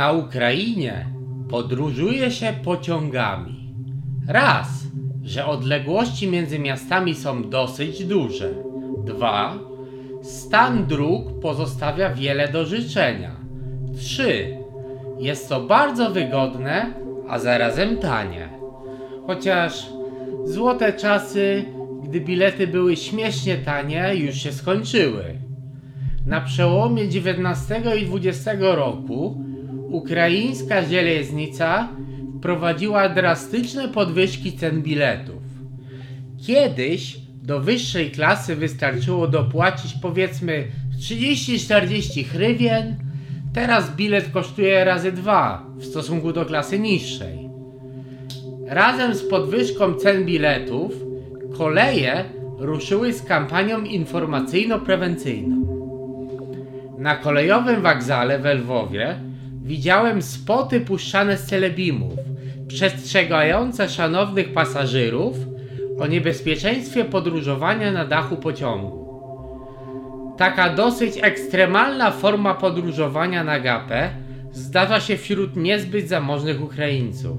Na Ukrainie podróżuje się pociągami. Raz, że odległości między miastami są dosyć duże. Dwa, stan dróg pozostawia wiele do życzenia. Trzy, jest to bardzo wygodne, a zarazem tanie. Chociaż złote czasy, gdy bilety były śmiesznie tanie, już się skończyły. Na przełomie XIX i XX roku ukraińska żelaznica wprowadziła drastyczne podwyżki cen biletów. Kiedyś do wyższej klasy wystarczyło dopłacić powiedzmy 30-40 hrywien, teraz bilet kosztuje razy dwa w stosunku do klasy niższej. Razem z podwyżką cen biletów koleje ruszyły z kampanią informacyjno-prewencyjną. Na kolejowym wokzale w Lwowie widziałem spoty puszczane z telebimów, przestrzegające szanownych pasażerów o niebezpieczeństwie podróżowania na dachu pociągu. Taka dosyć ekstremalna forma podróżowania na gapę zdarza się wśród niezbyt zamożnych Ukraińców.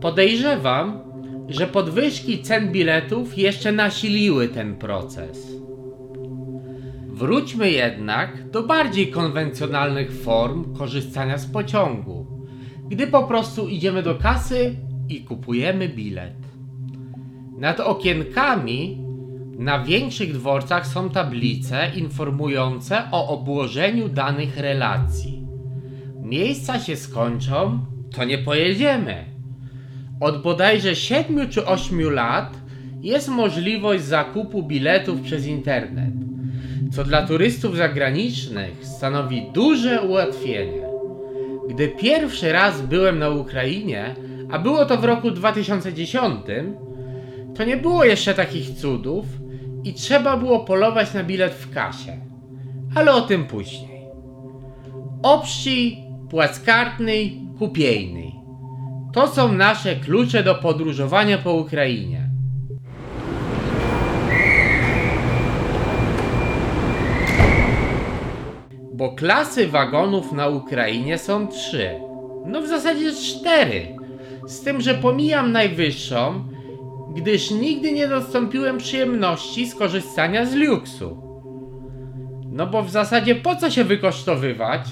Podejrzewam, że podwyżki cen biletów jeszcze nasiliły ten proces. Wróćmy jednak do bardziej konwencjonalnych form korzystania z pociągu, gdy po prostu idziemy do kasy i kupujemy bilet. Nad okienkami na większych dworcach są tablice informujące o obłożeniu danych relacji. Miejsca się skończą, to nie pojedziemy. Od bodajże 7 czy 8 lat jest możliwość zakupu biletów przez internet co dla turystów zagranicznych stanowi duże ułatwienie. Gdy pierwszy raz byłem na Ukrainie, a było to w roku 2010, to nie było jeszcze takich cudów i trzeba było polować na bilet w kasie. Ale o tym później. Obści, płaskartny, kupiejny. To są nasze klucze do podróżowania po Ukrainie. Bo klasy wagonów na Ukrainie są trzy. No w zasadzie cztery. Z tym, że pomijam najwyższą, gdyż nigdy nie dostąpiłem przyjemności skorzystania z luksu. No bo w zasadzie po co się wykosztowywać,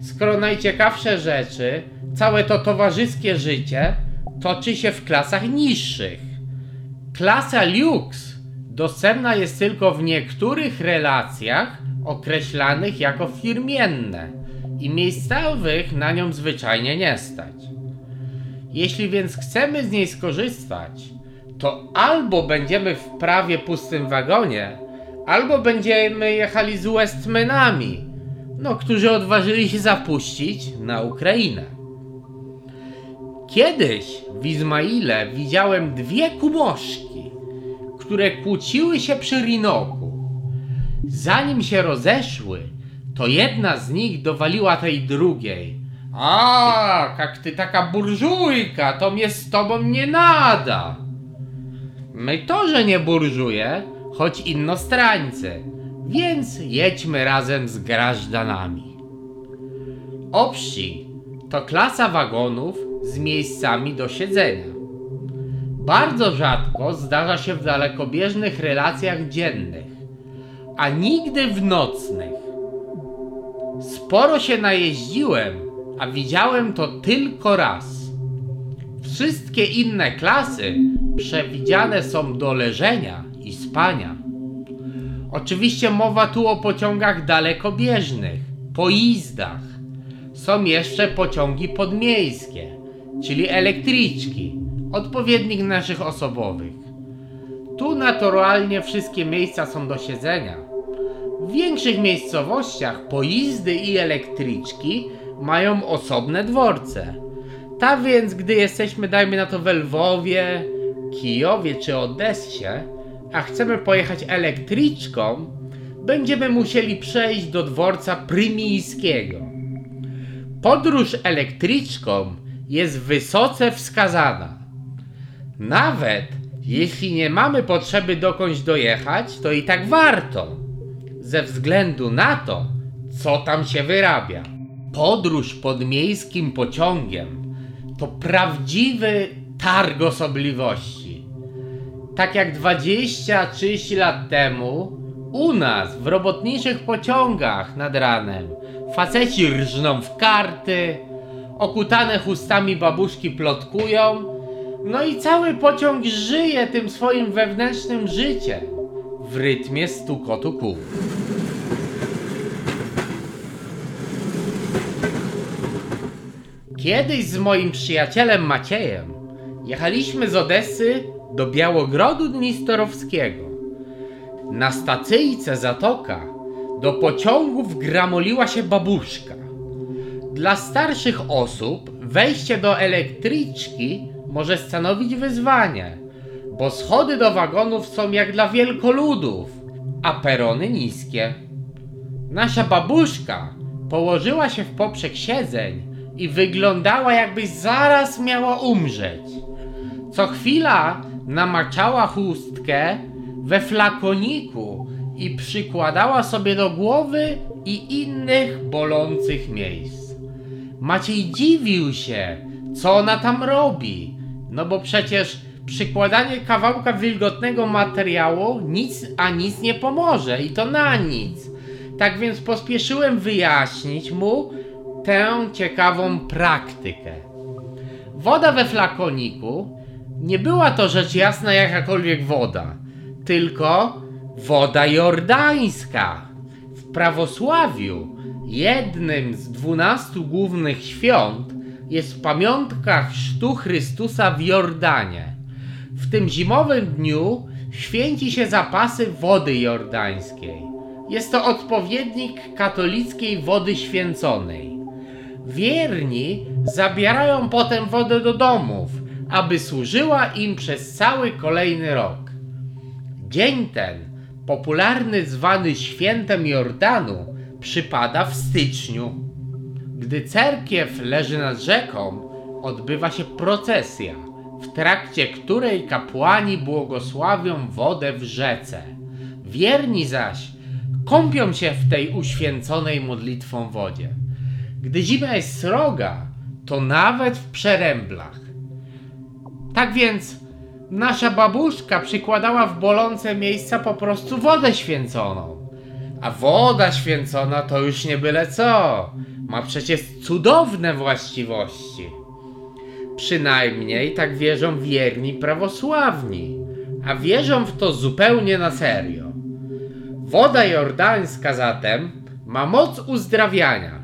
skoro najciekawsze rzeczy, całe to towarzyskie życie toczy się w klasach niższych. Klasa luks dostępna jest tylko w niektórych relacjach określanych jako firmienne i miejscowych na nią zwyczajnie nie stać. Jeśli więc chcemy z niej skorzystać, to albo będziemy w prawie pustym wagonie, albo będziemy jechali z Westmenami, no, którzy odważyli się zapuścić na Ukrainę. Kiedyś w Izmaile widziałem dwie kumoszki, które kłóciły się przy Rinoku. Zanim się rozeszły, to jedna z nich dowaliła tej drugiej. A, jak ty taka burżujka, to mnie z tobą nie nada. My to, że nie burżuje, choć innostrańcy, więc jedźmy razem z grażdanami. Obsi to klasa wagonów z miejscami do siedzenia. Bardzo rzadko zdarza się w dalekobieżnych relacjach dziennych a nigdy w nocnych. Sporo się najeździłem, a widziałem to tylko raz. Wszystkie inne klasy przewidziane są do leżenia i spania. Oczywiście mowa tu o pociągach dalekobieżnych, pojazdach. Są jeszcze pociągi podmiejskie, czyli elektryczki, odpowiednik naszych osobowych. Tu naturalnie wszystkie miejsca są do siedzenia. W większych miejscowościach pojizdy i elektryczki mają osobne dworce. Tak więc, gdy jesteśmy, dajmy na to w Lwowie, Kijowie czy Odessie, a chcemy pojechać elektryczką, będziemy musieli przejść do dworca prymijskiego. Podróż elektryczką jest wysoce wskazana. Nawet jeśli nie mamy potrzeby dokądś dojechać, to i tak warto ze względu na to, co tam się wyrabia. Podróż podmiejskim pociągiem to prawdziwy targ osobliwości. Tak jak 20-30 lat temu u nas w robotniczych pociągach nad ranem faceci rżną w karty, okutane chustami babuszki plotkują, no i cały pociąg żyje tym swoim wewnętrznym życiem w rytmie stukotu kół. Kiedyś z moim przyjacielem Maciejem jechaliśmy z Odessy do Białogrodu Dnistorowskiego. Na stacyjce Zatoka do pociągów gramoliła się babuszka. Dla starszych osób wejście do elektryczki może stanowić wyzwanie, bo schody do wagonów są jak dla wielkoludów, a perony niskie. Nasza babuszka położyła się w poprzek siedzeń i wyglądała jakby zaraz miała umrzeć. Co chwila namaczała chustkę we flakoniku i przykładała sobie do głowy i innych bolących miejsc. Maciej dziwił się, co ona tam robi, no bo przecież przykładanie kawałka wilgotnego materiału nic a nic nie pomoże i to na nic. Tak więc pospieszyłem wyjaśnić mu tę ciekawą praktykę. Woda we flakoniku nie była to rzecz jasna jakakolwiek woda, tylko woda jordańska. W prawosławiu jednym z dwunastu głównych świąt jest pamiątka chrztu Chrystusa w Jordanie. W tym zimowym dniu święci się zapasy wody jordańskiej. Jest to odpowiednik katolickiej wody święconej. Wierni zabierają potem wodę do domów, aby służyła im przez cały kolejny rok. Dzień ten, popularny zwany świętem Jordanu, przypada w styczniu. Gdy cerkiew leży nad rzeką, odbywa się procesja, w trakcie której kapłani błogosławią wodę w rzece. Wierni zaś kąpią się w tej uświęconej modlitwą wodzie. Gdy zima jest sroga, to nawet w przeręblach. Tak więc nasza babuszka przykładała w bolące miejsca po prostu wodę święconą. A woda święcona to już nie byle co. Ma przecież cudowne właściwości. Przynajmniej tak wierzą wierni prawosławni, a wierzą w to zupełnie na serio. Woda jordańska zatem ma moc uzdrawiania,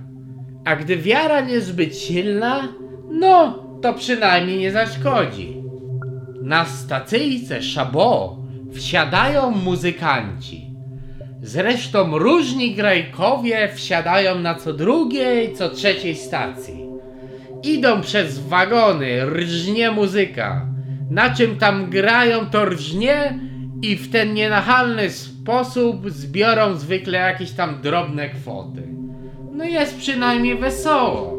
a gdy wiara niezbyt silna, no to przynajmniej nie zaszkodzi. Na stacyjce Szabo wsiadają muzykanci. Zresztą różni grajkowie wsiadają na co drugiej, co trzeciej stacji. Idą przez wagony, rżnie muzyka. Na czym tam grają, to rżnie i w ten nienachalny sposób zbiorą zwykle jakieś tam drobne kwoty. No jest przynajmniej wesoło.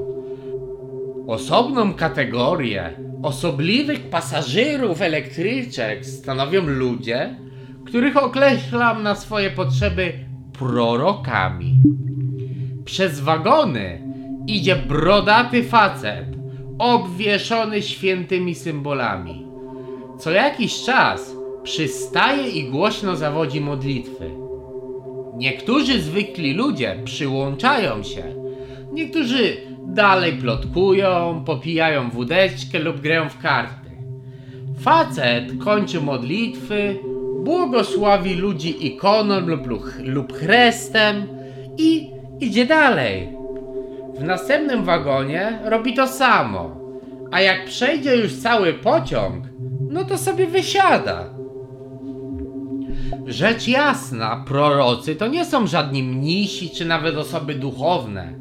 Osobną kategorię osobliwych pasażerów elektryczek stanowią ludzie, których określam na swoje potrzeby prorokami. Przez wagony idzie brodaty facet, obwieszony świętymi symbolami. Co jakiś czas przystaje i głośno zawodzi modlitwy. Niektórzy zwykli ludzie przyłączają się, niektórzy dalej plotkują, popijają wódeczkę lub grają w karty. Facet kończy modlitwy, błogosławi ludzi ikoną lub, lub chrestem i idzie dalej. W następnym wagonie robi to samo, a jak przejdzie już cały pociąg, no to sobie wysiada. Rzecz jasna, prorocy to nie są żadni mnisi czy nawet osoby duchowne.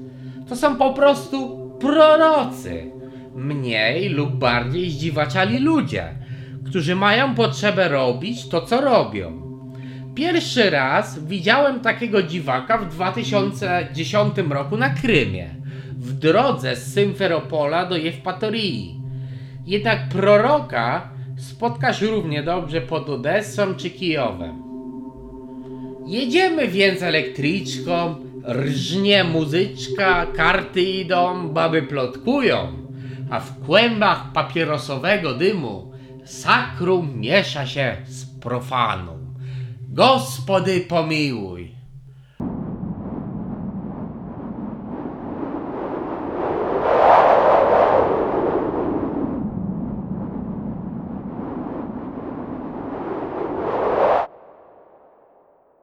To są po prostu prorocy. Mniej lub bardziej zdziwaczali ludzie, którzy mają potrzebę robić to, co robią. Pierwszy raz widziałem takiego dziwaka w 2010 roku na Krymie, w drodze z Symferopola do Jewpatorii. Jednak proroka spotkasz równie dobrze pod Odessą czy Kijowem. Jedziemy więc elektryczką, Rżnie muzyczka, karty idą, baby plotkują, a w kłębach papierosowego dymu sakrum miesza się z profanum. Gospody pomiłuj!